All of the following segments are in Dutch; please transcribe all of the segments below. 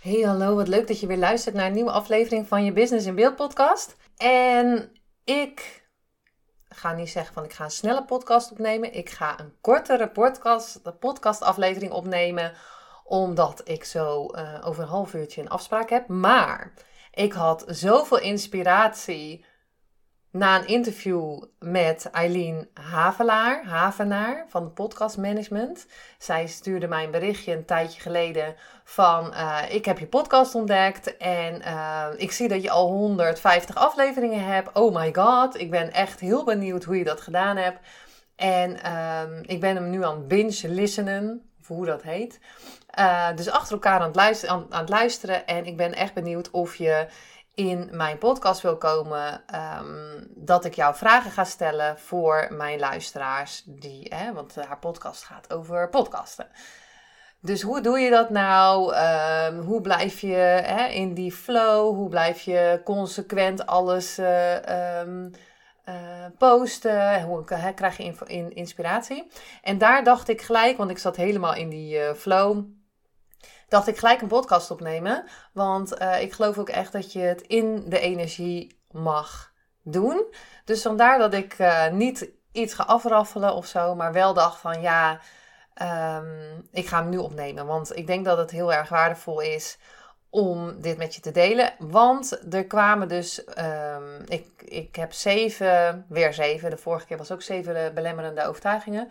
Hey, hallo, wat leuk dat je weer luistert naar een nieuwe aflevering van je Business in Beeld podcast. En ik ga niet zeggen van ik ga een snelle podcast opnemen. Ik ga een kortere podcast, podcast aflevering opnemen, omdat ik zo uh, over een half uurtje een afspraak heb. Maar ik had zoveel inspiratie na een interview met Eileen Havelaar, Havenaar van de Podcast Management. Zij stuurde mij een berichtje een tijdje geleden van uh, ik heb je podcast ontdekt en uh, ik zie dat je al 150 afleveringen hebt. Oh my god, ik ben echt heel benieuwd hoe je dat gedaan hebt. En uh, ik ben hem nu aan binge listenen, of hoe dat heet. Uh, dus achter elkaar het, aan, aan het luisteren en ik ben echt benieuwd of je in mijn podcast wil komen, um, dat ik jou vragen ga stellen voor mijn luisteraars. Die, hè, want haar podcast gaat over podcasten. Dus hoe doe je dat nou? Um, hoe blijf je hè, in die flow? Hoe blijf je consequent alles uh, um, posten? Hoe hè, krijg je in, in, inspiratie? En daar dacht ik gelijk, want ik zat helemaal in die uh, flow dacht ik gelijk een podcast opnemen. Want uh, ik geloof ook echt dat je het in de energie mag doen. Dus vandaar dat ik uh, niet iets ga afraffelen of zo, maar wel dacht van ja, um, ik ga hem nu opnemen. Want ik denk dat het heel erg waardevol is om dit met je te delen. Want er kwamen dus, um, ik, ik heb zeven, weer zeven, de vorige keer was ook zeven belemmerende overtuigingen.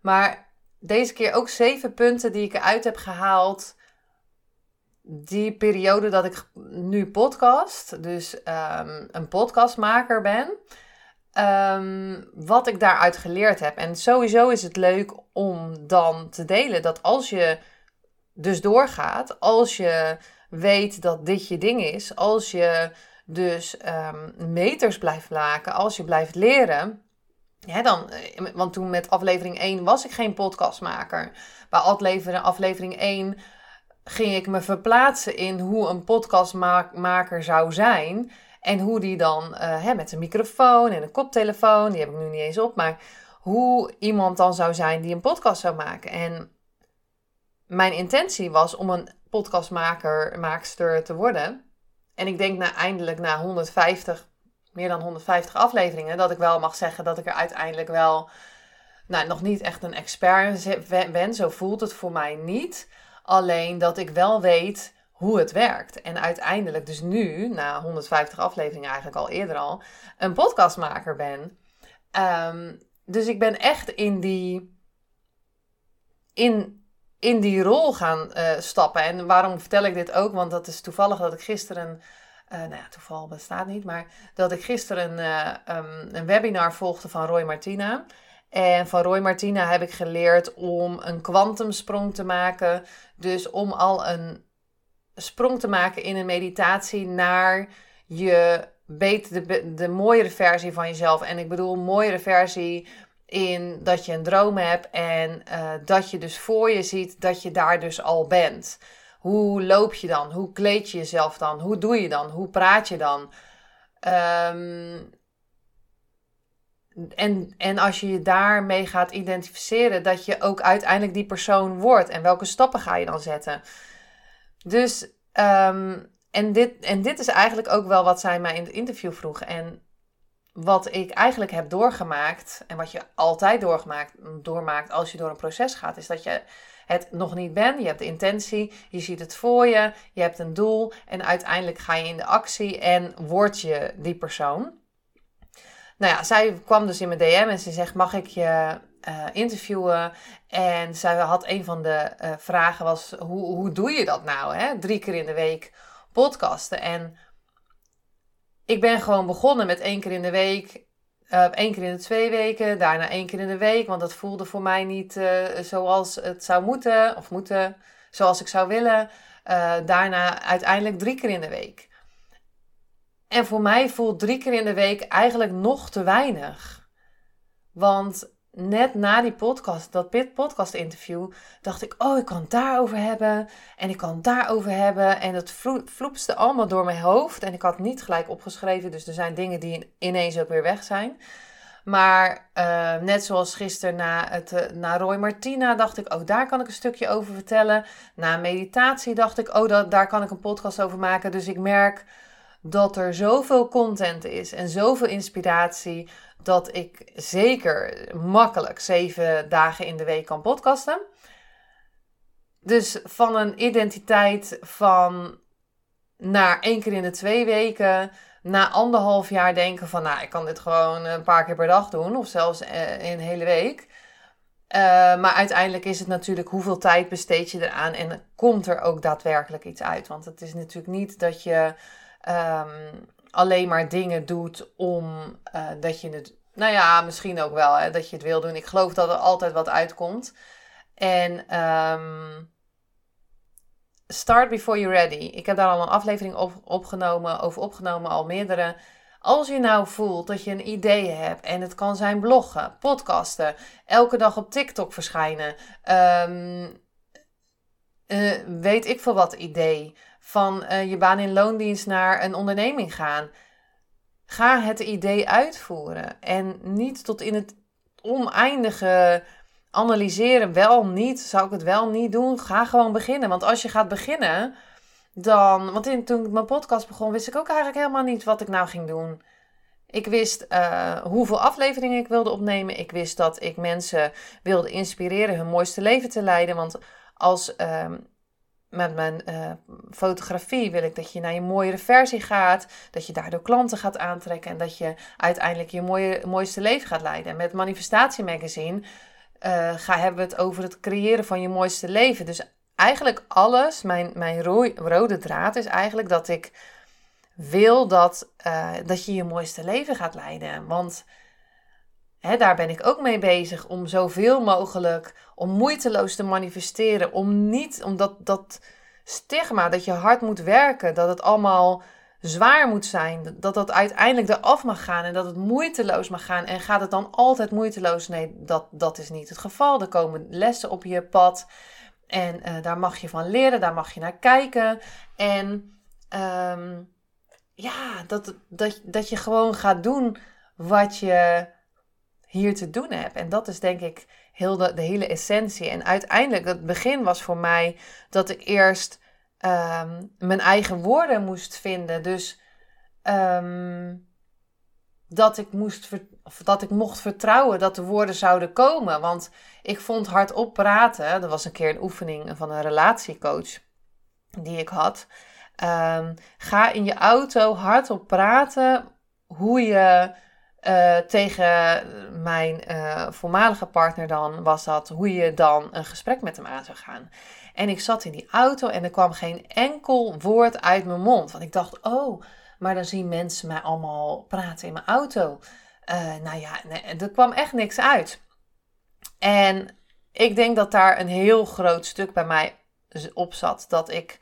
Maar deze keer ook zeven punten die ik eruit heb gehaald. Die periode dat ik nu podcast, dus um, een podcastmaker ben. Um, wat ik daaruit geleerd heb. En sowieso is het leuk om dan te delen dat als je dus doorgaat, als je weet dat dit je ding is, als je dus um, meters blijft maken, als je blijft leren, ja, dan, eh, want toen met aflevering 1 was ik geen podcastmaker. Bij aflevering, aflevering 1 ging ik me verplaatsen in hoe een podcastmaker zou zijn. En hoe die dan uh, hè, met een microfoon en een koptelefoon, die heb ik nu niet eens op, maar hoe iemand dan zou zijn die een podcast zou maken. En mijn intentie was om een podcastmaker, maakster te worden. En ik denk na, eindelijk na 150 meer dan 150 afleveringen, dat ik wel mag zeggen dat ik er uiteindelijk wel, nou, nog niet echt een expert ben. Zo voelt het voor mij niet. Alleen dat ik wel weet hoe het werkt. En uiteindelijk dus nu, na 150 afleveringen eigenlijk al eerder al, een podcastmaker ben. Um, dus ik ben echt in die, in, in die rol gaan uh, stappen. En waarom vertel ik dit ook? Want dat is toevallig dat ik gisteren uh, nou ja, toeval bestaat niet, maar dat ik gisteren uh, um, een webinar volgde van Roy Martina. En van Roy Martina heb ik geleerd om een kwantumsprong te maken. Dus om al een sprong te maken in een meditatie naar je beter, de, mooiere versie van jezelf. En ik bedoel, mooiere versie in dat je een droom hebt en uh, dat je dus voor je ziet dat je daar dus al bent. Hoe loop je dan? Hoe kleed je jezelf dan? Hoe doe je dan? Hoe praat je dan? Um, en, en als je je daarmee gaat identificeren, dat je ook uiteindelijk die persoon wordt. En welke stappen ga je dan zetten? Dus, um, en, dit, en dit is eigenlijk ook wel wat zij mij in het interview vroeg. En wat ik eigenlijk heb doorgemaakt, en wat je altijd doorgemaakt, doormaakt als je door een proces gaat, is dat je het nog niet bent. Je hebt de intentie, je ziet het voor je, je hebt een doel en uiteindelijk ga je in de actie en word je die persoon. Nou ja, zij kwam dus in mijn DM en ze zegt: Mag ik je uh, interviewen? En zij had een van de uh, vragen was: hoe, hoe doe je dat nou? Hè? Drie keer in de week podcasten. En ik ben gewoon begonnen met één keer in de week Uh, één keer in de twee weken, daarna één keer in de week, want dat voelde voor mij niet uh, zoals het zou moeten, of moeten, zoals ik zou willen. Uh, daarna uiteindelijk drie keer in de week. En voor mij voelt drie keer in de week eigenlijk nog te weinig. Want net na die podcast, dat podcast interview, dacht ik, oh, ik kan het daarover hebben. En ik kan het daarover hebben. En het vloepste allemaal door mijn hoofd. En ik had niet gelijk opgeschreven. Dus er zijn dingen die ineens ook weer weg zijn. Maar uh, net zoals gisteren na, het, uh, na Roy Martina dacht ik, oh, daar kan ik een stukje over vertellen. Na meditatie dacht ik, oh, dat, daar kan ik een podcast over maken. Dus ik merk dat er zoveel content is en zoveel inspiratie dat ik zeker makkelijk zeven dagen in de week kan podcasten. Dus van een identiteit van naar één keer in de twee weken, na anderhalf jaar denken van, nou, ik kan dit gewoon een paar keer per dag doen, of zelfs eh, een hele week. Uh, maar uiteindelijk is het natuurlijk hoeveel tijd besteed je eraan en komt er ook daadwerkelijk iets uit. Want het is natuurlijk niet dat je um, alleen maar dingen doet om uh, dat je het. Nou ja, misschien ook wel hè, dat je het wil doen. Ik geloof dat er altijd wat uitkomt. En um, start before you're ready. Ik heb daar al een aflevering op, opgenomen, over opgenomen, al meerdere. Als je nou voelt dat je een idee hebt, en het kan zijn bloggen, podcasten, elke dag op TikTok verschijnen, um, uh, weet ik veel wat idee van uh, je baan in loondienst naar een onderneming gaan. Ga het idee uitvoeren en niet tot in het oneindige analyseren. Wel niet, zou ik het wel niet doen? Ga gewoon beginnen. Want als je gaat beginnen, dan. Want toen ik mijn podcast begon, wist ik ook eigenlijk helemaal niet wat ik nou ging doen. Ik wist uh, hoeveel afleveringen ik wilde opnemen. Ik wist dat ik mensen wilde inspireren hun mooiste leven te leiden. Want als uh, met mijn uh, fotografie wil ik dat je naar je mooiere versie gaat. Dat je daardoor klanten gaat aantrekken. En dat je uiteindelijk je mooie, mooiste leven gaat leiden. Met Manifestatie Magazine uh, ga, hebben we het over het creëren van je mooiste leven. Dus eigenlijk alles, mijn, mijn rode draad is eigenlijk dat ik wil dat, uh, dat je je mooiste leven gaat leiden. Want Daar ben ik ook mee bezig om zoveel mogelijk, om moeiteloos te manifesteren, om niet, omdat dat stigma dat je hard moet werken, dat het allemaal zwaar moet zijn, dat dat uiteindelijk eraf mag gaan en dat het moeiteloos mag gaan. En gaat het dan altijd moeiteloos? Nee, dat, dat is niet het geval. Er komen lessen op je pad en uh, daar mag je van leren, daar mag je naar kijken. En um, ja, dat, dat, dat je gewoon gaat doen wat je hier te doen heb. En dat is denk ik heel de, hele essentie. En uiteindelijk, het begin was voor mij dat ik eerst um, mijn eigen woorden moest vinden. Dus um, dat ik moest of dat ik mocht vertrouwen dat de woorden zouden komen. Want ik vond hardop praten. Dat was een keer een oefening van een relatiecoach die ik had. Um, ga in je auto hardop praten hoe je uh, tegen mijn uh, voormalige partner dan was dat hoe je dan een gesprek met hem aan zou gaan. En ik zat in die auto en er kwam geen enkel woord uit mijn mond. Want ik dacht, oh, maar dan zien mensen mij allemaal praten in mijn auto. Uh, nou ja, er kwam echt niks uit. En ik denk dat daar een heel groot stuk bij mij op zat. Dat ik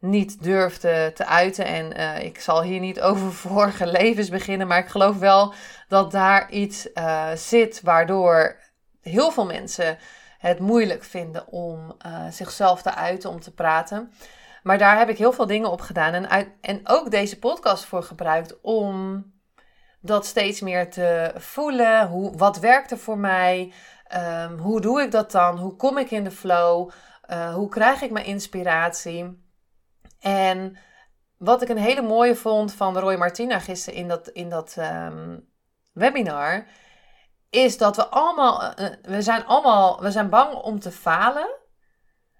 niet durfde te uiten. En uh, ik zal hier niet over vorige levens beginnen, maar ik geloof wel dat daar iets uh, zit waardoor heel veel mensen het moeilijk vinden om uh, zichzelf te uiten, om te praten. Maar daar heb ik heel veel dingen op gedaan en, en ook deze podcast voor gebruikt om dat steeds meer te voelen. Hoe, wat werkt er voor mij? Um, hoe doe ik dat dan? Hoe kom ik in de flow? Hoe krijg ik mijn inspiratie? En wat ik een hele mooie vond van Roy Martina gisteren in dat, in dat um, webinar, is dat we allemaal, uh, we zijn allemaal, we zijn bang om te falen.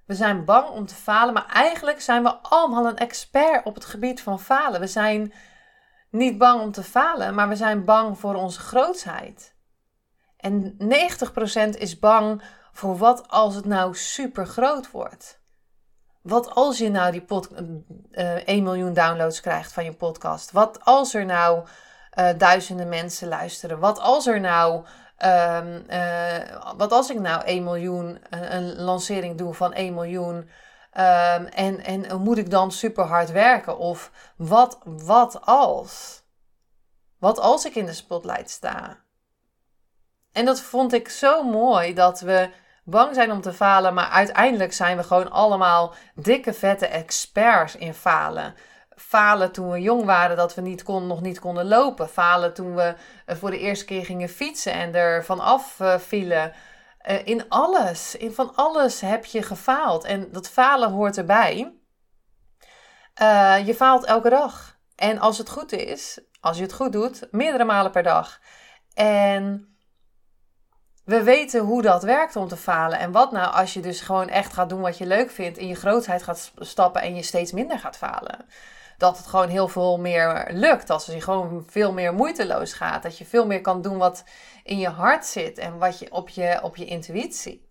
We zijn bang om te falen, maar eigenlijk zijn we allemaal een expert op het gebied van falen. We zijn niet bang om te falen, maar we zijn bang voor onze grootsheid. En 90% is bang voor wat als het nou super groot wordt. Wat als je nou die pod, uh, eh, 1 miljoen downloads krijgt van je podcast? Wat als er nou uh, duizenden mensen luisteren? Wat als er nou, um, wat als ik nou 1 miljoen, een lancering doe van 1 miljoen, um, en, en moet ik dan super hard werken? Of wat, wat als? Wat als ik in de spotlight sta? En dat vond ik zo mooi dat we bang zijn om te falen, maar uiteindelijk zijn we gewoon allemaal dikke vette experts in falen. Falen toen we jong waren dat we niet kon, nog niet konden lopen. Falen toen we eh, voor de eerste keer gingen fietsen en er vanaf uh, vielen. Uh, in alles, in van alles heb je gefaald. En dat falen hoort erbij. Je faalt elke dag. En als het goed is, als je het goed doet, meerdere malen per dag. En we weten hoe dat werkt om te falen. En wat nou als je dus gewoon echt gaat doen wat je leuk vindt, in je grootheid gaat stappen en je steeds minder gaat falen? Dat het gewoon heel veel meer lukt. Als je gewoon veel meer moeiteloos gaat. Dat je veel meer kan doen wat in je hart zit en wat je op je, op je intuïtie.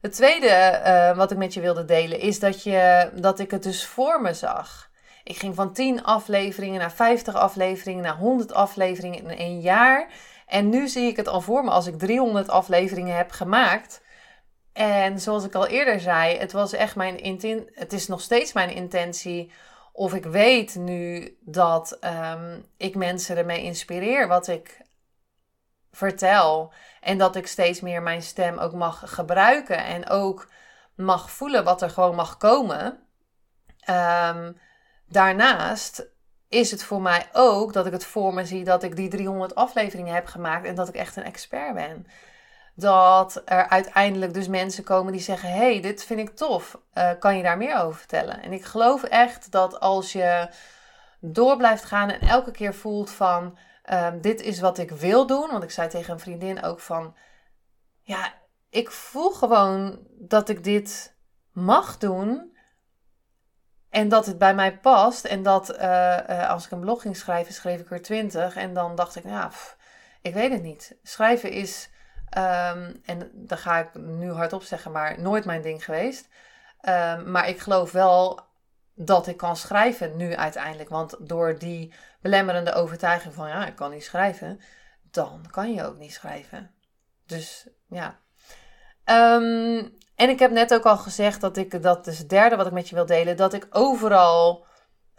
Het tweede uh, wat ik met je wilde delen is dat, je, dat ik het dus voor me zag. Ik ging van 10 afleveringen naar 50 afleveringen naar 100 afleveringen in een jaar. En nu zie ik het al voor me als ik 300 afleveringen heb gemaakt. En zoals ik al eerder zei, het was echt mijn intentie. Het is nog steeds mijn intentie. Of ik weet nu dat um, ik mensen ermee inspireer wat ik vertel. En dat ik steeds meer mijn stem ook mag gebruiken. En ook mag voelen wat er gewoon mag komen. Um, daarnaast is het voor mij ook dat ik het voor me zie dat ik die 300 afleveringen heb gemaakt en dat ik echt een expert ben. Dat er uiteindelijk dus mensen komen die zeggen: hey, dit vind ik tof. Uh, kan je daar meer over vertellen? En ik geloof echt dat als je door blijft gaan en elke keer voelt van: uh, dit is wat ik wil doen. Want ik zei tegen een vriendin ook van: ja, ik voel gewoon dat ik dit mag doen. En dat het bij mij past. En dat uh, uh, als ik een blog ging schrijven, schreef ik er twintig. En dan dacht ik, nou, ik weet het niet. Schrijven is, um, en daar ga ik nu hardop zeggen, maar nooit mijn ding geweest. Um, maar ik geloof wel dat ik kan schrijven nu uiteindelijk. Want door die belemmerende overtuiging van, ja, ik kan niet schrijven, dan kan je ook niet schrijven. Dus ja. Um, en ik heb net ook al gezegd dat ik, dat is het derde wat ik met je wil delen, dat ik overal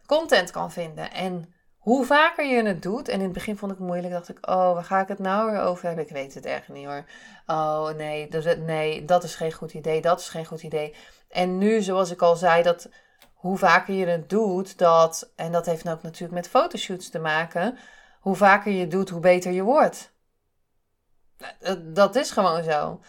content kan vinden. En hoe vaker je het doet, en in het begin vond ik het moeilijk, dacht ik, oh, waar ga ik het nou weer over hebben? Ik weet het echt niet hoor. Oh nee, dus, nee, dat is geen goed idee, dat is geen goed idee. En nu, zoals ik al zei, dat hoe vaker je het doet, dat, en dat heeft ook natuurlijk met fotoshoots te maken, hoe vaker je het doet, hoe beter je wordt. Dat is gewoon zo.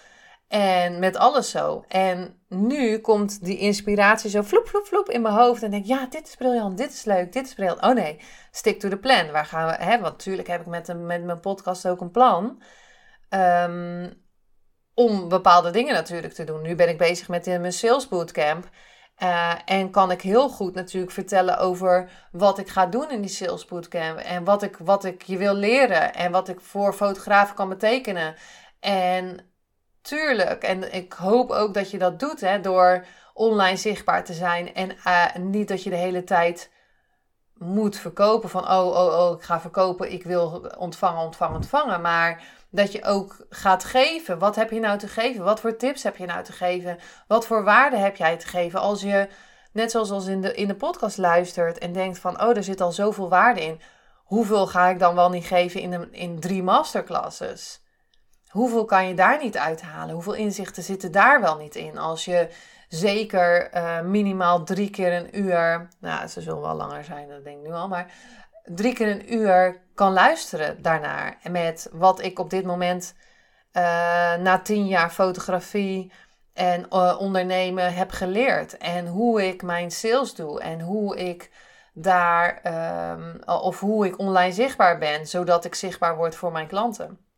En met alles zo. En nu komt die inspiratie zo vloep, vloep, vloep in mijn hoofd. En denk ja, dit is briljant, dit is leuk, dit is briljant. Oh nee, stick to the plan. Waar gaan we, hè? Want natuurlijk heb ik met, met mijn podcast ook een plan. Um, om bepaalde dingen natuurlijk te doen. Nu ben ik bezig met mijn sales bootcamp. Uh, en kan ik heel goed natuurlijk vertellen over wat ik ga doen in die sales bootcamp. En wat ik, wat ik je wil leren. En wat ik voor fotografen kan betekenen. En Tuurlijk. En ik hoop ook dat je dat doet hè, door online zichtbaar te zijn. En uh, niet dat je de hele tijd moet verkopen van oh, oh, oh, ik ga verkopen, ik wil ontvangen, ontvangen, ontvangen. Maar dat je ook gaat geven. Wat heb je nou te geven? Wat voor tips heb je nou te geven? Wat voor waarde heb jij te geven? Als je, net zoals als in de, in de podcast luistert en denkt van oh, er zit al zoveel waarde in. Hoeveel ga ik dan wel niet geven in, een, in drie masterclasses? Hoeveel kan je daar niet uithalen? Hoeveel inzichten zitten daar wel niet in? Als je zeker uh, minimaal drie keer een uur, nou, ze zullen wel langer zijn, dat denk ik nu al, maar drie keer een uur kan luisteren daarnaar. Met wat ik op dit moment uh, na tien jaar fotografie en uh, ondernemen heb geleerd. En hoe ik mijn sales doe en hoe ik daar, um, of hoe ik online zichtbaar ben, zodat ik zichtbaar word voor mijn klanten.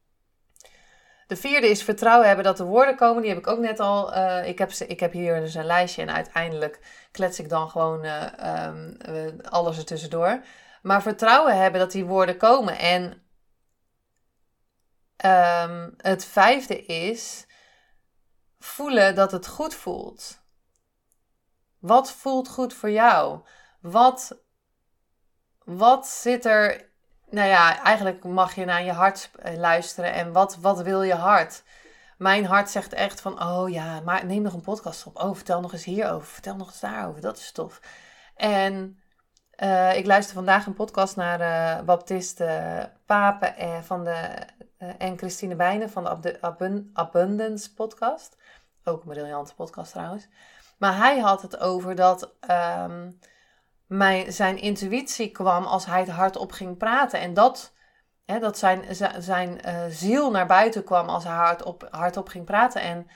De vierde is vertrouwen hebben dat de woorden komen. Die heb ik ook net al. Uh, ik, heb, ik heb hier dus een lijstje en uiteindelijk klets ik dan gewoon uh, um, alles ertussendoor. Maar vertrouwen hebben dat die woorden komen. En um, het vijfde is voelen dat het goed voelt. Wat voelt goed voor jou? Wat, wat zit er nou ja, eigenlijk mag je naar je hart luisteren. En wat, wat wil je hart? Mijn hart zegt echt van, oh ja, maar neem nog een podcast op. Oh, vertel nog eens hierover. Vertel nog eens daarover. Dat is tof. En uh, ik luister vandaag een podcast naar uh, Baptiste Pape van de, en Christine Bijnen van de Abundance podcast. Ook een briljante podcast trouwens. Maar hij had het over dat um, mijn, zijn intuïtie kwam als hij het hardop ging praten. En dat, hè, dat zijn, zijn uh, ziel naar buiten kwam als hij hardop, hardop ging praten. En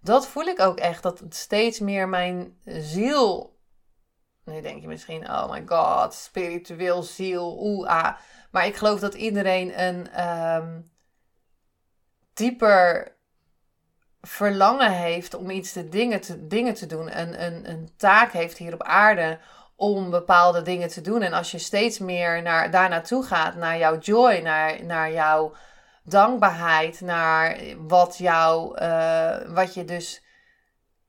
dat voel ik ook echt. Dat steeds meer mijn ziel. Nu denk je misschien, oh my god, spiritueel ziel, oeh, ah. Maar ik geloof dat iedereen een um, dieper verlangen heeft om iets te dingen, te, dingen te doen, een, een, een taak heeft hier op aarde om bepaalde dingen te doen. En als je steeds meer naar, daar naartoe gaat, naar jouw joy, naar, naar jouw dankbaarheid, naar wat, jou, uh, wat je dus.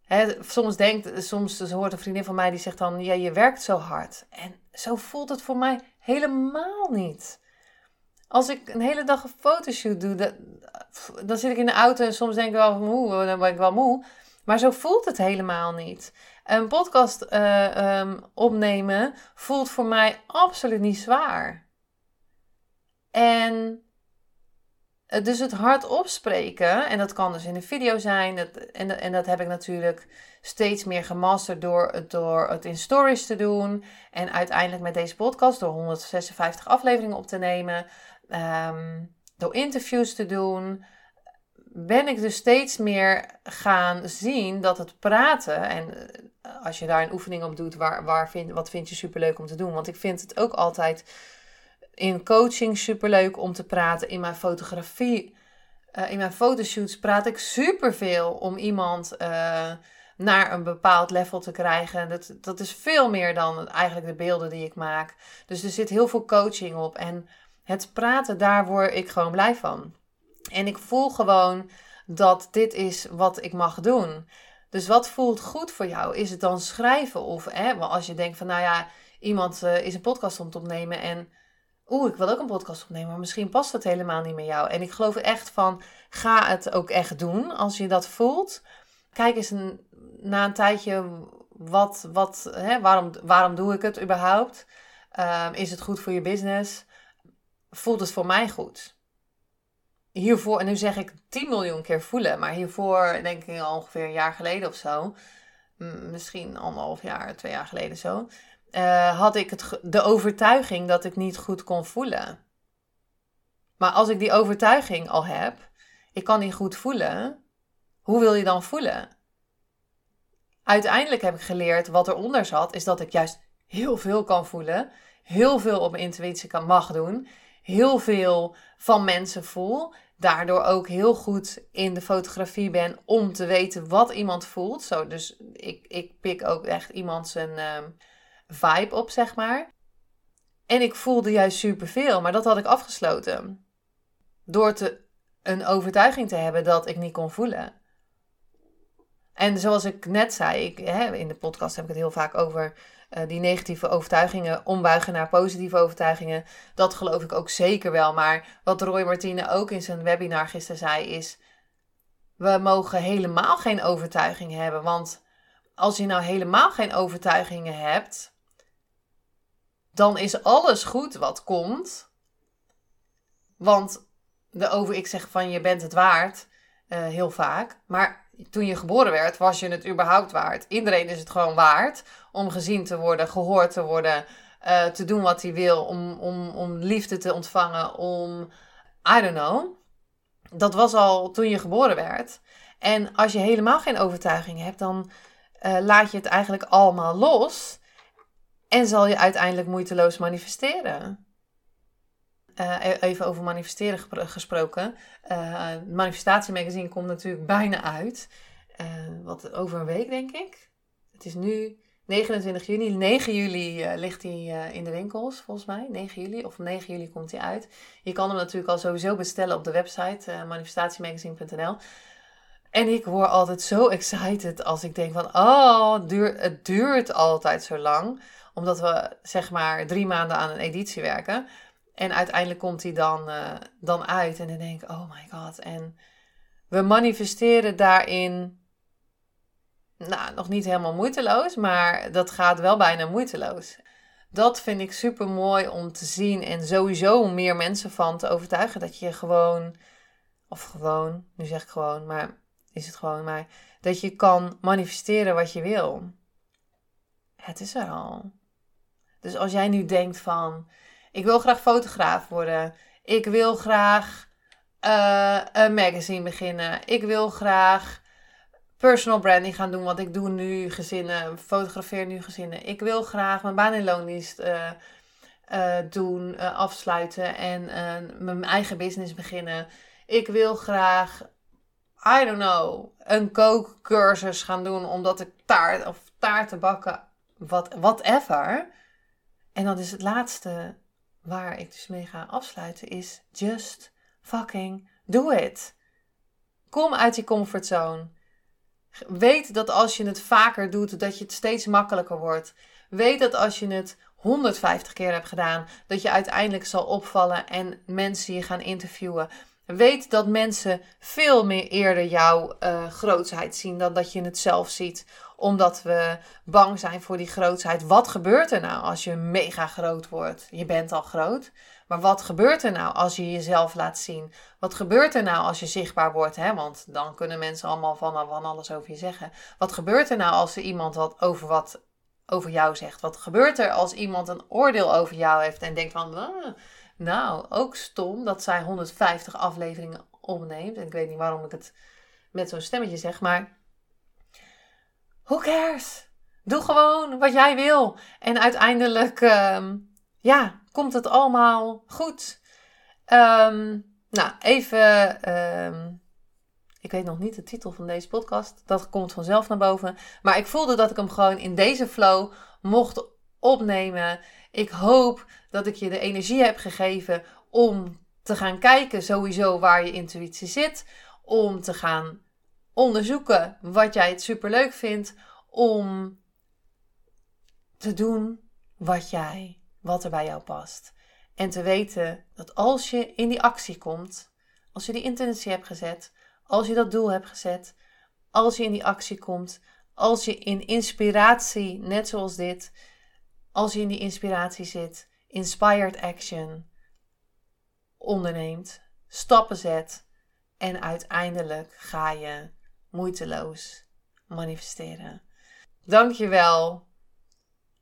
Hè, soms denkt, soms hoort een vriendin van mij die zegt dan: Ja, je werkt zo hard. En zo voelt het voor mij helemaal niet. Als ik een hele dag een fotoshoot doe, dan, dan zit ik in de auto en soms denk ik wel moe, dan ben ik wel moe. Maar zo voelt het helemaal niet. Een podcast uh, um, opnemen voelt voor mij absoluut niet zwaar. En dus het hardop spreken, en dat kan dus in een video zijn, dat, en, en dat heb ik natuurlijk steeds meer gemasterd door, door het in stories te doen. En uiteindelijk met deze podcast door 156 afleveringen op te nemen, um, door interviews te doen, ben ik dus steeds meer gaan zien dat het praten, en eh, als je daar een oefening op doet, waar, waar vind, wat vind je superleuk om te doen? Want ik vind het ook altijd in coaching superleuk om te praten. In mijn fotografie, uh, in mijn fotoshoots praat ik superveel om iemand uh, naar een bepaald level te krijgen. Dat, dat is veel meer dan eigenlijk de beelden die ik maak. Dus er zit heel veel coaching op. En het praten, daar word ik gewoon blij van. En ik voel gewoon dat dit is wat ik mag doen. Dus wat voelt goed voor jou? Is het dan schrijven? Of hè, als je denkt van, nou ja, iemand uh, is een podcast om te opnemen en oeh, ik wil ook een podcast opnemen, maar misschien past het helemaal niet met jou. En ik geloof echt van, ga het ook echt doen als je dat voelt. Kijk eens een, na een tijdje, wat, wat, hè, waarom, waarom doe ik het überhaupt? Uh, is het goed voor je business? Voelt het voor mij goed? Hiervoor, en nu zeg ik 10 miljoen keer voelen, maar hiervoor denk ik ongeveer een jaar geleden of zo, misschien anderhalf jaar, twee jaar geleden zo, uh, had ik het, de overtuiging dat ik niet goed kon voelen. Maar als ik die overtuiging al heb, ik kan niet goed voelen, hoe wil je dan voelen? Uiteindelijk heb ik geleerd wat eronder zat, is dat ik juist heel veel kan voelen, heel veel op mijn intuïtie kan mag doen, heel veel van mensen voel daardoor ook heel goed in de fotografie ben om te weten wat iemand voelt. Zo, dus ik, ik pik ook echt iemand zijn um, vibe op, zeg maar. En ik voelde juist superveel, maar dat had ik afgesloten. Door te, een overtuiging te hebben dat ik niet kon voelen. En zoals ik net zei, ik, hè, in de podcast heb ik het heel vaak over uh, die negatieve overtuigingen ombuigen naar positieve overtuigingen. Dat geloof ik ook zeker wel. Maar wat Roy Martine ook in zijn webinar gisteren zei is... We mogen helemaal geen overtuiging hebben. Want als je nou helemaal geen overtuigingen hebt... Dan is alles goed wat komt. Want de over, ik zeg van je bent het waard, uh, heel vaak. Maar toen je geboren werd, was je het überhaupt waard. Iedereen is het gewoon waard om gezien te worden, gehoord te worden, uh, te doen wat hij wil, om, om, om liefde te ontvangen, om, I don't know. Dat was al toen je geboren werd. En als je helemaal geen overtuiging hebt, dan uh, laat je het eigenlijk allemaal los. En zal je uiteindelijk moeiteloos manifesteren. Uh, even over manifesteren gesproken. Uh, manifestatiemagazine komt natuurlijk bijna uit. Uh, wat over een week, denk ik. Het is nu 29 juni. 9 juli ligt hij in de winkels, volgens mij. 9 juli. Of 9 juli komt hij uit. Je kan hem natuurlijk al sowieso bestellen op de website manifestatiemagazine.nl. En ik word altijd zo excited als ik denk van... Oh, het duurt, het duurt altijd zo lang. Omdat we zeg maar drie maanden aan een editie werken. En uiteindelijk komt hij dan, uh, dan uit. En dan denk ik, oh my god. En we manifesteren daarin, nou, nog niet helemaal moeiteloos, maar dat gaat wel bijna moeiteloos. Dat vind ik super mooi om te zien en sowieso meer mensen van te overtuigen dat je gewoon, of gewoon, nu zeg ik gewoon, maar is het gewoon, maar dat je kan manifesteren wat je wil. Het is er al. Dus als jij nu denkt van, ik wil graag fotograaf worden, ik wil graag uh, een magazine beginnen, ik wil graag personal branding gaan doen, want ik doe nu gezinnen, fotografeer nu gezinnen. Ik wil graag mijn baan in loondienst uh, uh, doen, afsluiten en mijn eigen business beginnen. Ik wil graag I don't know, een kookcursus gaan doen omdat ik taart of taarten bakken, whatever. En dan is het laatste waar ik dus mee ga afsluiten is just fucking do it. Kom uit je comfortzone. Weet dat als je het vaker doet, dat je het steeds makkelijker wordt. Weet dat als je het 150 keer hebt gedaan, dat je uiteindelijk zal opvallen en mensen je gaan interviewen. Weet dat mensen veel meer eerder jouw uh, zien dan dat je het zelf ziet. Omdat we bang zijn voor die grootsheid. Wat gebeurt er nou als je mega groot wordt? Je bent al groot. Maar wat gebeurt er nou als je jezelf laat zien? Wat gebeurt er nou als je zichtbaar wordt? Hè? Want dan kunnen mensen allemaal van, van alles over je zeggen. Wat gebeurt er nou als er iemand wat over wat over jou zegt? Wat gebeurt er als iemand een oordeel over jou heeft en denkt van. Ah, nou, ook stom dat zij 150 afleveringen opneemt. En ik weet niet waarom ik het met zo'n stemmetje zeg, maar who cares? Doe gewoon wat jij wil. En uiteindelijk, ehm, ja, komt het allemaal goed. Um, nou, even. Ehm, ik weet nog niet de titel van deze podcast. Dat komt vanzelf naar boven. Maar ik voelde dat ik hem gewoon in deze flow mocht opnemen. Ik hoop dat ik je de energie heb gegeven om te gaan kijken sowieso waar je intuïtie zit. Om te gaan onderzoeken wat jij het superleuk vindt. Om te doen wat jij, wat er bij jou past. En te weten dat als je in die actie komt, als je die intentie hebt gezet, als je dat doel hebt gezet, als je in die actie komt, als je in inspiratie, net zoals dit, als je in die inspiratie zit, inspired action onderneemt, stappen zet en uiteindelijk ga je moeiteloos manifesteren. Dankjewel,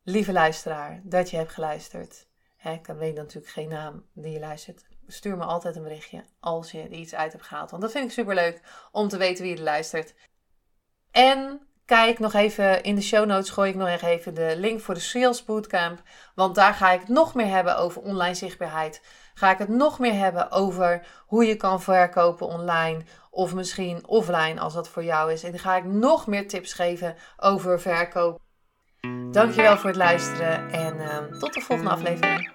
lieve luisteraar, dat je hebt geluisterd. ik weet natuurlijk geen naam die je luistert. Stuur me altijd een berichtje als je er iets uit hebt gehaald. Want dat vind ik super leuk om te weten wie er luistert. En Kijk nog even in de show notes, gooi ik nog even de link voor de Sales Bootcamp. Want daar ga ik nog meer hebben over online zichtbaarheid. Ga ik het nog meer hebben over hoe je kan verkopen online of misschien offline als dat voor jou is. En dan ga ik nog meer tips geven over verkoop. Dankjewel voor het luisteren en uh, tot de volgende aflevering.